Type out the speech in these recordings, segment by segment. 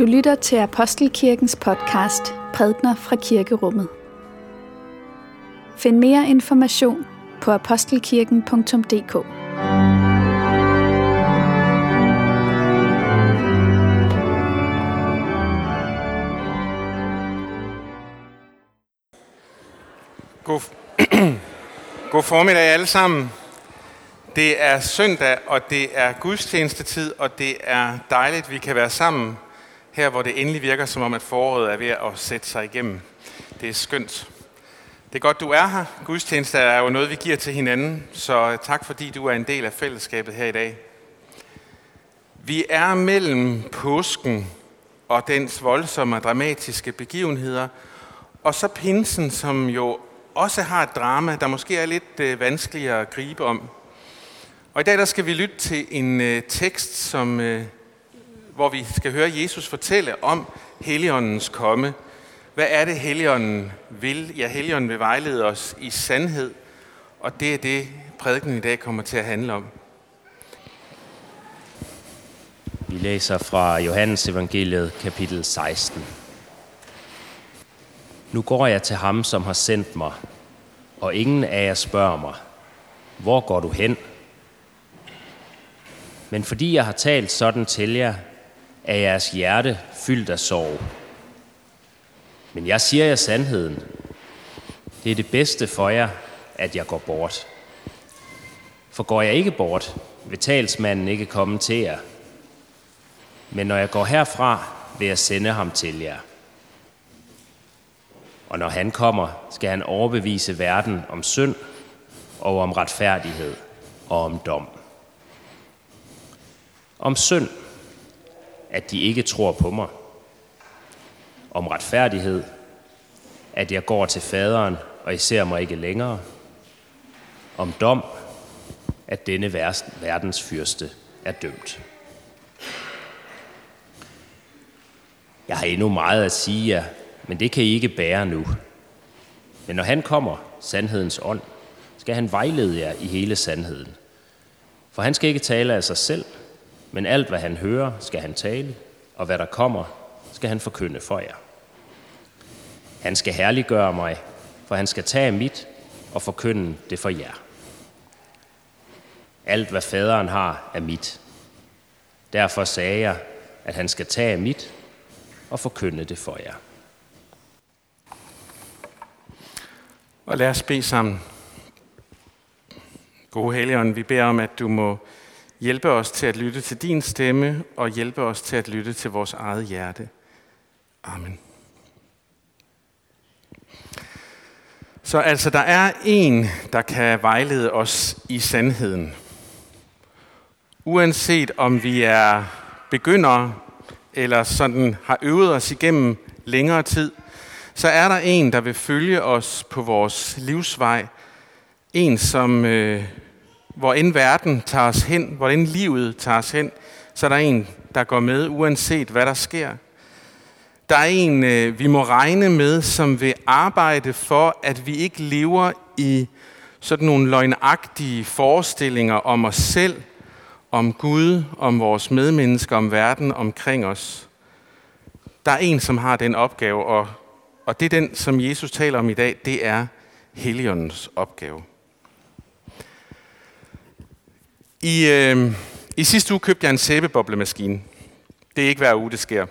Du lytter til Apostelkirkens podcast Prædner fra Kirkerummet. Find mere information på apostelkirken.dk. God, God formiddag alle sammen. Det er søndag, og det er gudstjenestetid, og det er dejligt, at vi kan være sammen her, hvor det endelig virker som om, at foråret er ved at sætte sig igennem. Det er skønt. Det er godt, du er her. Gudstjeneste er jo noget, vi giver til hinanden, så tak fordi du er en del af fællesskabet her i dag. Vi er mellem påsken og dens voldsomme og dramatiske begivenheder, og så pinsen, som jo også har et drama, der måske er lidt øh, vanskeligere at gribe om. Og i dag der skal vi lytte til en øh, tekst, som, øh, hvor vi skal høre Jesus fortælle om Helligåndens komme. Hvad er det, Helligånden vil? Ja, Helligånden vil vejlede os i sandhed, og det er det, prædiken i dag kommer til at handle om. Vi læser fra Johannes evangeliet kapitel 16. Nu går jeg til ham, som har sendt mig, og ingen af jer spørger mig, hvor går du hen? Men fordi jeg har talt sådan til jer, er jeres hjerte fyldt af sorg. Men jeg siger jer sandheden. Det er det bedste for jer, at jeg går bort. For går jeg ikke bort, vil talsmanden ikke komme til jer. Men når jeg går herfra, vil jeg sende ham til jer. Og når han kommer, skal han overbevise verden om synd og om retfærdighed og om dom. Om synd, at de ikke tror på mig. Om retfærdighed, at jeg går til faderen, og I ser mig ikke længere. Om dom, at denne verdens fyrste er dømt. Jeg har endnu meget at sige jer, men det kan I ikke bære nu. Men når han kommer, sandhedens ånd, skal han vejlede jer i hele sandheden. For han skal ikke tale af sig selv, men alt hvad han hører, skal han tale, og hvad der kommer, skal han forkynde for jer. Han skal herliggøre mig, for han skal tage mit og forkynde det for jer. Alt hvad faderen har, er mit. Derfor sagde jeg, at han skal tage mit og forkynde det for jer. Og lad os bede sammen. Gode Helligånd, vi beder om, at du må hjælpe os til at lytte til din stemme og hjælpe os til at lytte til vores eget hjerte. Amen. Så altså, der er en, der kan vejlede os i sandheden. Uanset om vi er begyndere eller sådan har øvet os igennem længere tid, så er der en, der vil følge os på vores livsvej. En, som, øh, hvor end verden tager os hen, hvor end livet tager os hen, så er der en, der går med, uanset hvad der sker. Der er en, øh, vi må regne med, som vil arbejde for, at vi ikke lever i sådan nogle løgnagtige forestillinger om os selv, om Gud, om vores medmennesker, om verden omkring os. Der er en, som har den opgave, og og det er den, som Jesus taler om i dag, det er Helligåndens opgave. I, øh, I sidste uge købte jeg en sæbeboblemaskine. Det er ikke hver uge, det sker.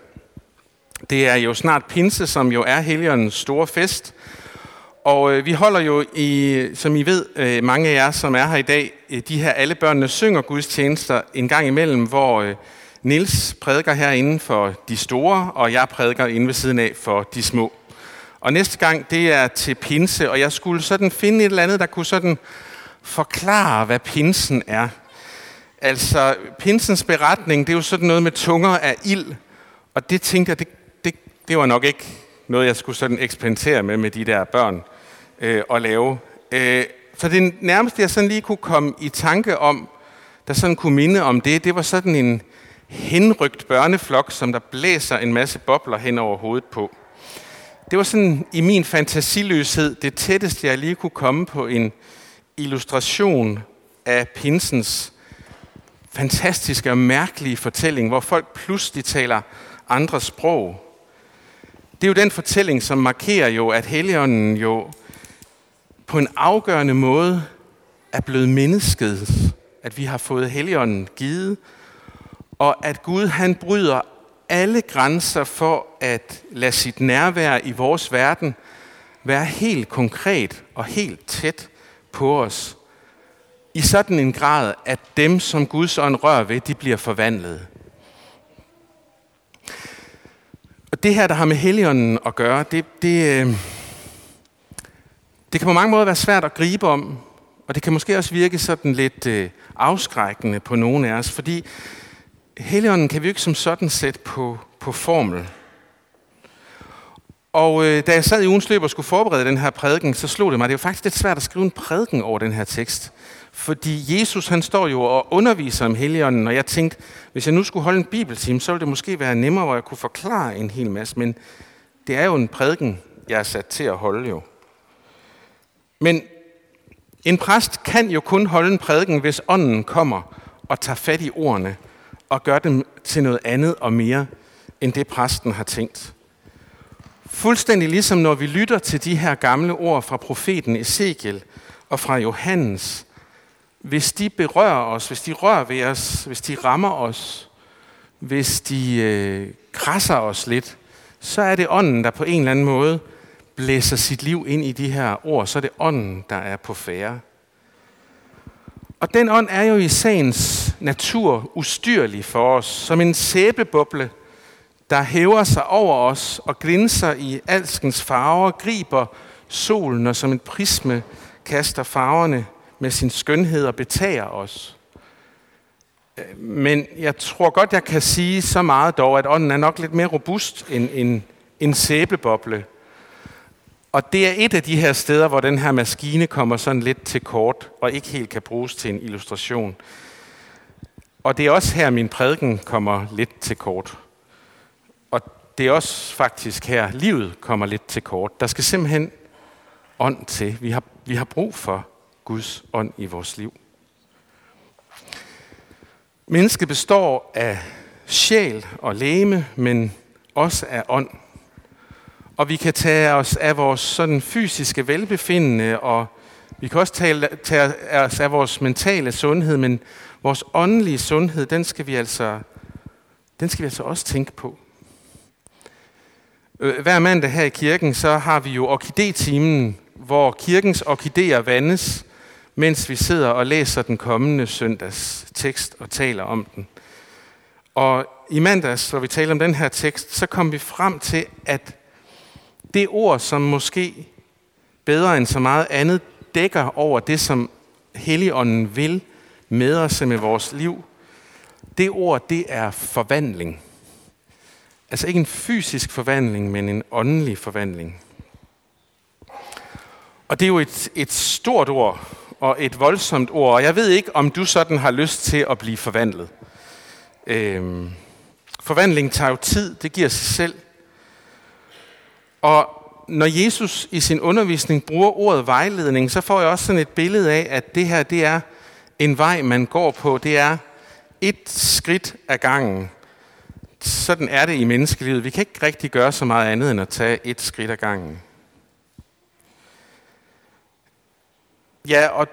Det er jo snart pinse, som jo er Helligåndens store fest. Og øh, vi holder jo, i, som I ved, øh, mange af jer, som er her i dag, øh, de her alle børnene synger Guds tjenester en gang imellem, hvor øh, Nils prædiker herinde for de store, og jeg prædiker inde ved siden af for de små. Og næste gang, det er til pinse, og jeg skulle sådan finde et eller andet, der kunne sådan forklare, hvad pinsen er. Altså, pinsens beretning, det er jo sådan noget med tunger af ild, og det tænkte jeg, det, det, det var nok ikke noget, jeg skulle sådan eksperimentere med med de der børn øh, og lave. Øh, for det nærmeste, jeg sådan lige kunne komme i tanke om, der sådan kunne minde om det, det var sådan en henrygt børneflok, som der blæser en masse bobler hen over hovedet på. Det var sådan i min fantasiløshed det tætteste, jeg lige kunne komme på en illustration af pinsens fantastiske og mærkelige fortælling, hvor folk pludselig taler andre sprog. Det er jo den fortælling, som markerer jo, at Helligånden jo på en afgørende måde er blevet mennesket. At vi har fået Helligånden givet, og at Gud han bryder alle grænser for at lade sit nærvær i vores verden være helt konkret og helt tæt på os. I sådan en grad, at dem, som Guds ånd rører ved, de bliver forvandlet. Og det her, der har med Helligånden at gøre, det, det, øh, det kan på mange måder være svært at gribe om, og det kan måske også virke sådan lidt øh, afskrækkende på nogen af os, fordi Helligånden kan vi jo ikke som sådan sætte på, på formel. Og øh, da jeg sad i ugens løb og skulle forberede den her prædiken, så slog det mig, det er jo faktisk lidt svært at skrive en prædiken over den her tekst. Fordi Jesus han står jo og underviser om Helligånden, og jeg tænkte, hvis jeg nu skulle holde en bibeltime, så ville det måske være nemmere, hvor jeg kunne forklare en hel masse. Men det er jo en prædiken, jeg er sat til at holde jo. Men en præst kan jo kun holde en prædiken, hvis ånden kommer og tager fat i ordene og gør dem til noget andet og mere, end det præsten har tænkt. Fuldstændig ligesom når vi lytter til de her gamle ord fra profeten Ezekiel og fra Johannes. Hvis de berører os, hvis de rører ved os, hvis de rammer os, hvis de øh, krasser os lidt, så er det ånden, der på en eller anden måde blæser sit liv ind i de her ord. Så er det ånden, der er på færre. Og den ånd er jo i sagens natur ustyrlig for os, som en sæbeboble, der hæver sig over os og glinser i alskens farver, griber solen og som et prisme kaster farverne med sin skønhed og betager os. Øh, men jeg tror godt, jeg kan sige så meget dog, at ånden er nok lidt mere robust end en, en sæbeboble. Og det er et af de her steder, hvor den her maskine kommer sådan lidt til kort, og ikke helt kan bruges til en illustration. Og det er også her, min prædiken kommer lidt til kort. Det er også faktisk her, livet kommer lidt til kort. Der skal simpelthen ånd til. Vi har, vi har brug for Guds ånd i vores liv. Mennesket består af sjæl og læme, men også af ånd. Og vi kan tage os af vores sådan fysiske velbefindende, og vi kan også tage, tage os af vores mentale sundhed, men vores åndelige sundhed, den skal vi altså, den skal vi altså også tænke på. Øh, hver mandag her i kirken, så har vi jo orkidetimen, hvor kirkens orkideer vandes, mens vi sidder og læser den kommende søndags tekst og taler om den. Og i mandags, hvor vi taler om den her tekst, så kom vi frem til, at det ord, som måske bedre end så meget andet dækker over det, som Helligånden vil med os med vores liv, det ord, det er forvandling. Altså ikke en fysisk forvandling, men en åndelig forvandling. Og det er jo et, et stort ord, og et voldsomt ord, og jeg ved ikke, om du sådan har lyst til at blive forvandlet. Øhm, forvandling tager jo tid, det giver sig selv. Og når Jesus i sin undervisning bruger ordet vejledning, så får jeg også sådan et billede af, at det her det er en vej, man går på. Det er et skridt ad gangen. Sådan er det i menneskelivet. Vi kan ikke rigtig gøre så meget andet end at tage et skridt ad gangen. Ja, og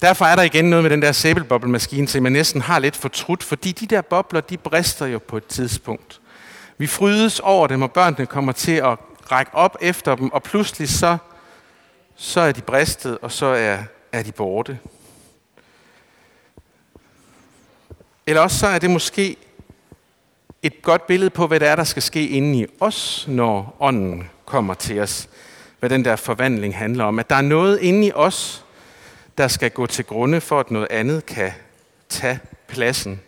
derfor er der igen noget med den der sæbelboblemaskine, som man næsten har lidt fortrudt, fordi de der bobler, de brister jo på et tidspunkt. Vi frydes over dem, og børnene kommer til at række op efter dem, og pludselig så, så er de bristet, og så er, er de borte. Eller også så er det måske et godt billede på, hvad det er, der skal ske inde i os, når ånden kommer til os. Hvad den der forvandling handler om. At der er noget inde i os, der skal gå til grunde for, at noget andet kan tage pladsen.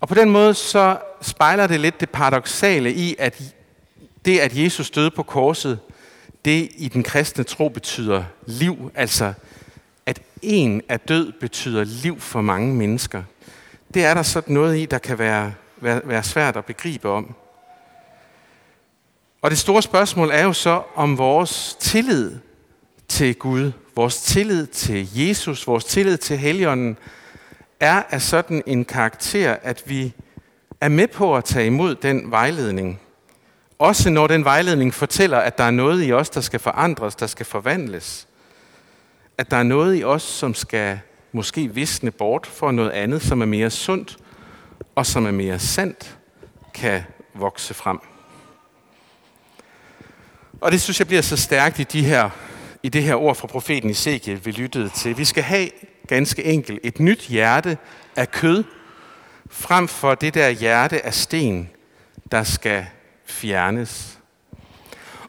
Og på den måde så spejler det lidt det paradoxale i, at det, at Jesus døde på korset, det i den kristne tro betyder liv. Altså, at en er død betyder liv for mange mennesker. Det er der sådan noget i, der kan være, være, være svært at begribe om. Og det store spørgsmål er jo så, om vores tillid til Gud, vores tillid til Jesus, vores tillid til Helligånden, er af sådan en karakter, at vi er med på at tage imod den vejledning. Også når den vejledning fortæller, at der er noget i os, der skal forandres, der skal forvandles. At der er noget i os, som skal måske visne bort for noget andet, som er mere sundt og som er mere sandt, kan vokse frem. Og det synes jeg bliver så stærkt i, de her, i det her ord fra profeten Ezekiel, vi lyttede til. Vi skal have ganske enkelt et nyt hjerte af kød, frem for det der hjerte af sten, der skal fjernes.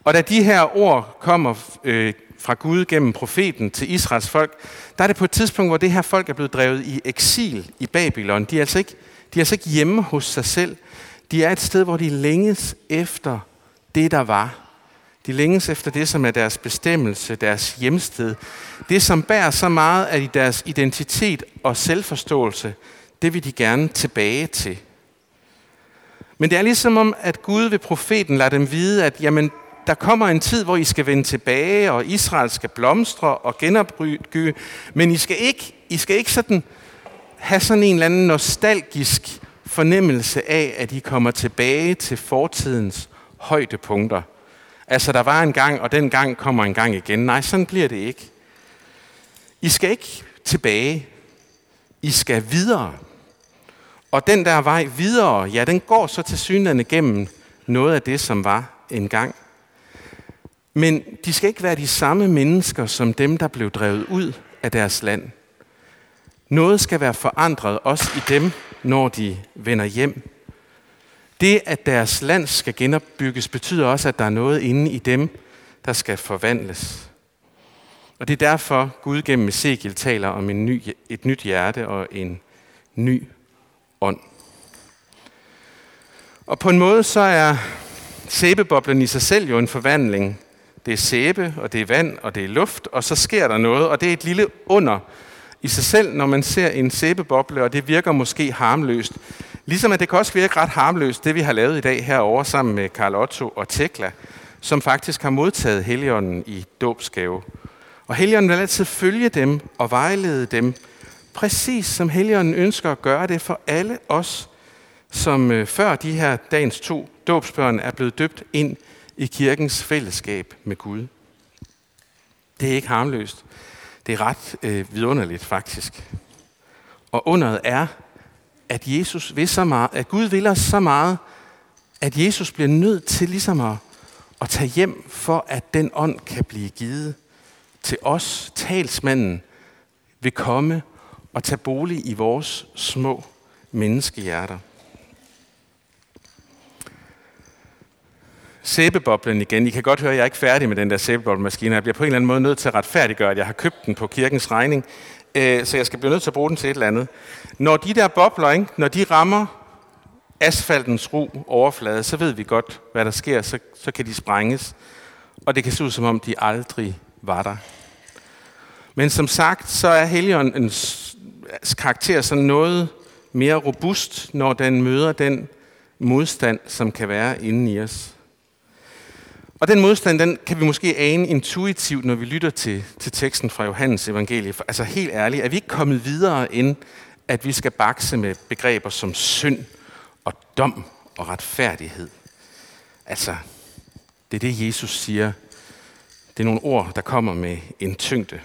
Og da de her ord kommer øh, fra Gud gennem profeten til Israels folk, der er det på et tidspunkt, hvor det her folk er blevet drevet i eksil i Babylon. De er altså ikke, de er altså ikke hjemme hos sig selv. De er et sted, hvor de længes efter det, der var. De længes efter det, som er deres bestemmelse, deres hjemsted. Det, som bærer så meget af deres identitet og selvforståelse, det vil de gerne tilbage til. Men det er ligesom om, at Gud ved profeten lader dem vide, at jamen, der kommer en tid, hvor I skal vende tilbage, og Israel skal blomstre og genopbygge, men I skal ikke, I skal ikke sådan have sådan en eller anden nostalgisk fornemmelse af, at I kommer tilbage til fortidens højdepunkter. Altså, der var en gang, og den gang kommer en gang igen. Nej, sådan bliver det ikke. I skal ikke tilbage. I skal videre. Og den der vej videre, ja, den går så til synligheden gennem noget af det, som var engang. Men de skal ikke være de samme mennesker som dem, der blev drevet ud af deres land. Noget skal være forandret også i dem, når de vender hjem. Det, at deres land skal genopbygges, betyder også, at der er noget inde i dem, der skal forvandles. Og det er derfor, Gud gennem Ezekiel taler om en ny, et nyt hjerte og en ny ånd. Og på en måde så er sæbeboblen i sig selv jo en forvandling. Det er sæbe, og det er vand, og det er luft, og så sker der noget, og det er et lille under i sig selv, når man ser en sæbeboble, og det virker måske harmløst. Ligesom at det kan også virke ret harmløst, det vi har lavet i dag herovre sammen med Karl Otto og Tekla, som faktisk har modtaget Helligånden i dåbsgave. Og Helligånden vil altid følge dem og vejlede dem, præcis som Helligånden ønsker at gøre det for alle os, som øh, før de her dagens to dåbsbørn er blevet døbt ind i kirkens fællesskab med Gud. Det er ikke harmløst. Det er ret øh, vidunderligt faktisk. Og underet er, at Jesus vil så meget, at Gud vil os så meget, at Jesus bliver nødt til ligesom at, at tage hjem, for at den ånd kan blive givet til os. Talsmanden vil komme og tage bolig i vores små menneskehjerter. Sæbeboblen igen. I kan godt høre, at jeg er ikke færdig med den der sæbeboblemaskine. Jeg bliver på en eller anden måde nødt til at retfærdiggøre, at jeg har købt den på kirkens regning. Øh, så jeg skal blive nødt til at bruge den til et eller andet. Når de der bobler, ikke, når de rammer asfaltens ro overflade, så ved vi godt, hvad der sker. Så, så kan de sprænges. Og det kan se ud, som om de aldrig var der. Men som sagt, så er Helligåndens karakter sådan noget mere robust, når den møder den modstand, som kan være inde i os. Og den modstand, den kan vi måske ane intuitivt, når vi lytter til, til teksten fra Johannes evangelie. Altså helt ærligt, er vi ikke kommet videre end, at vi skal bakse med begreber som synd og dom og retfærdighed. Altså, det er det, Jesus siger. Det er nogle ord, der kommer med en tyngde.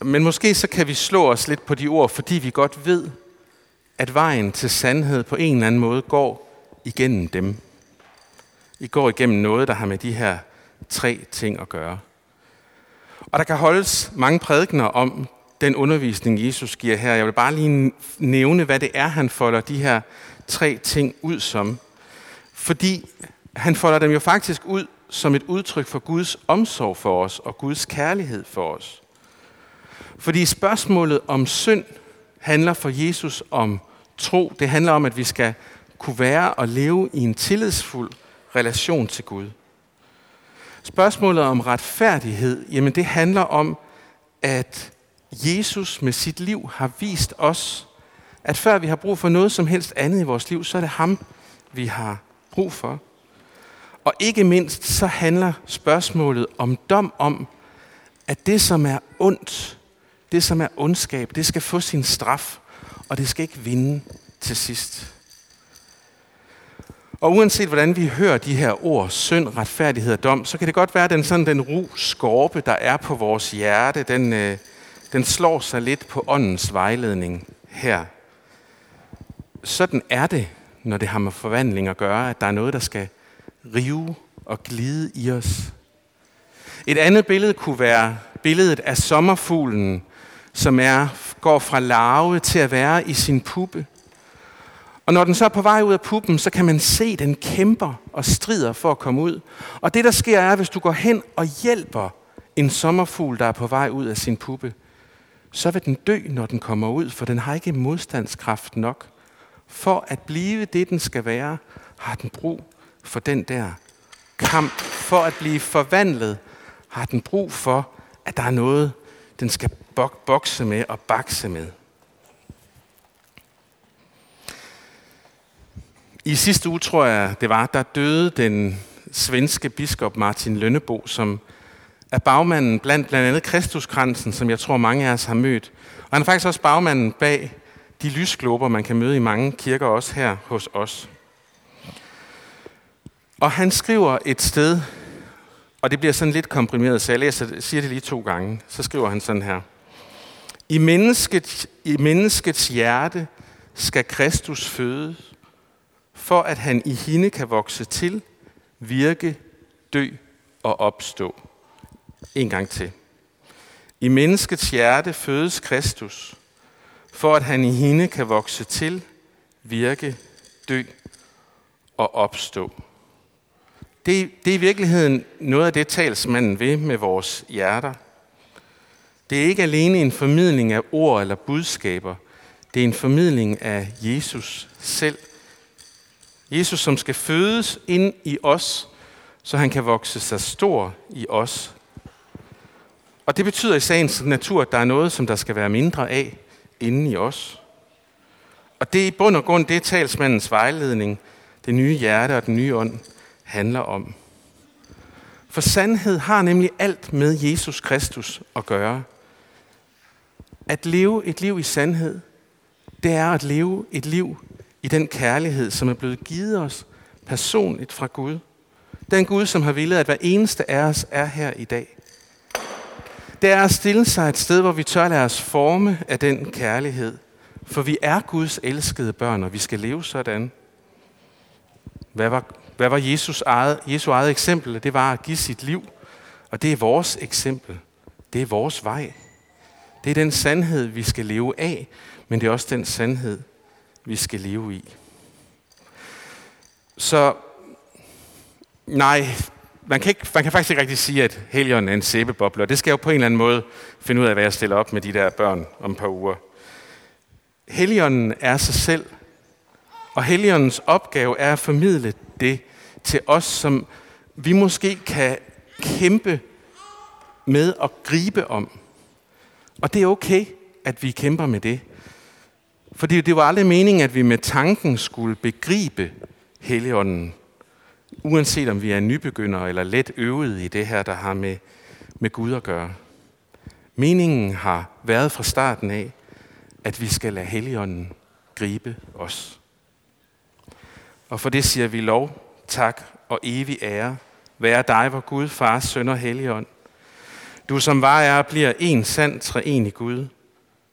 Men måske så kan vi slå os lidt på de ord, fordi vi godt ved, at vejen til sandhed på en eller anden måde går igennem dem. I går igennem noget, der har med de her tre ting at gøre. Og der kan holdes mange prædikner om den undervisning, Jesus giver her. Jeg vil bare lige nævne, hvad det er, han folder de her tre ting ud som. Fordi han folder dem jo faktisk ud som et udtryk for Guds omsorg for os og Guds kærlighed for os. Fordi spørgsmålet om synd handler for Jesus om tro. Det handler om, at vi skal kunne være og leve i en tillidsfuld relation til Gud. Spørgsmålet om retfærdighed, jamen det handler om, at Jesus med sit liv har vist os, at før vi har brug for noget som helst andet i vores liv, så er det ham, vi har brug for. Og ikke mindst så handler spørgsmålet om dom om, at det som er ondt, det som er ondskab, det skal få sin straf, og det skal ikke vinde til sidst. Og uanset hvordan vi hører de her ord, synd, retfærdighed og dom, så kan det godt være, at den, sådan, den ru skorpe, der er på vores hjerte, den, øh, den slår sig lidt på åndens vejledning her. Sådan er det, når det har med forvandling at gøre, at der er noget, der skal rive og glide i os. Et andet billede kunne være billedet af sommerfuglen, som er, går fra larve til at være i sin puppe. Og når den så er på vej ud af puppen, så kan man se, at den kæmper og strider for at komme ud. Og det, der sker, er, hvis du går hen og hjælper en sommerfugl, der er på vej ud af sin puppe, så vil den dø, når den kommer ud, for den har ikke modstandskraft nok. For at blive det, den skal være, har den brug for den der kamp. For at blive forvandlet, har den brug for, at der er noget, den skal bokse med og bakse med. I sidste uge, tror jeg, det var, der døde den svenske biskop Martin Lønnebo, som er bagmanden blandt blandt andet Kristuskransen, som jeg tror mange af os har mødt. Og han er faktisk også bagmanden bag de lysglober, man kan møde i mange kirker, også her hos os. Og han skriver et sted, og det bliver sådan lidt komprimeret, så jeg læser, siger det lige to gange. Så skriver han sådan her. I menneskets, I menneskets hjerte skal Kristus fødes, for at han i hende kan vokse til, virke, dø og opstå. En gang til. I menneskets hjerte fødes Kristus, for at han i hende kan vokse til, virke, dø og opstå. Det, det er i virkeligheden noget af det, talsmanden ved med vores hjerter. Det er ikke alene en formidling af ord eller budskaber. Det er en formidling af Jesus selv. Jesus, som skal fødes ind i os, så han kan vokse sig stor i os. Og det betyder i sagens natur, at der er noget, som der skal være mindre af inden i os. Og det er i bund og grund det, talsmandens vejledning, det nye hjerte og den nye ånd handler om. For sandhed har nemlig alt med Jesus Kristus at gøre. At leve et liv i sandhed, det er at leve et liv i den kærlighed, som er blevet givet os personligt fra Gud. Den Gud, som har villet, at hver eneste af os er her i dag. Det er at stille sig et sted, hvor vi tør lade os forme af den kærlighed. For vi er Guds elskede børn, og vi skal leve sådan. Hvad var, hvad var Jesus eget, Jesu eget eksempel? Det var at give sit liv. Og det er vores eksempel. Det er vores vej. Det er den sandhed, vi skal leve af, men det er også den sandhed, vi skal leve i. Så nej, man kan, ikke, man kan faktisk ikke rigtig sige, at Helion er en sæbeboble, og det skal jeg jo på en eller anden måde finde ud af, hvad jeg stiller op med de der børn om et par uger. Helionen er sig selv, og Helionens opgave er at formidle det til os, som vi måske kan kæmpe med at gribe om. Og det er okay, at vi kæmper med det. Fordi det var aldrig meningen, at vi med tanken skulle begribe Helligånden, uanset om vi er nybegyndere eller let øvede i det her, der har med, med Gud at gøre. Meningen har været fra starten af, at vi skal lade Helligånden gribe os. Og for det siger vi lov, tak og evig ære, være dig, hvor Gud, Far, Søn og Helligånd. Du som var er bliver en sand træenig Gud,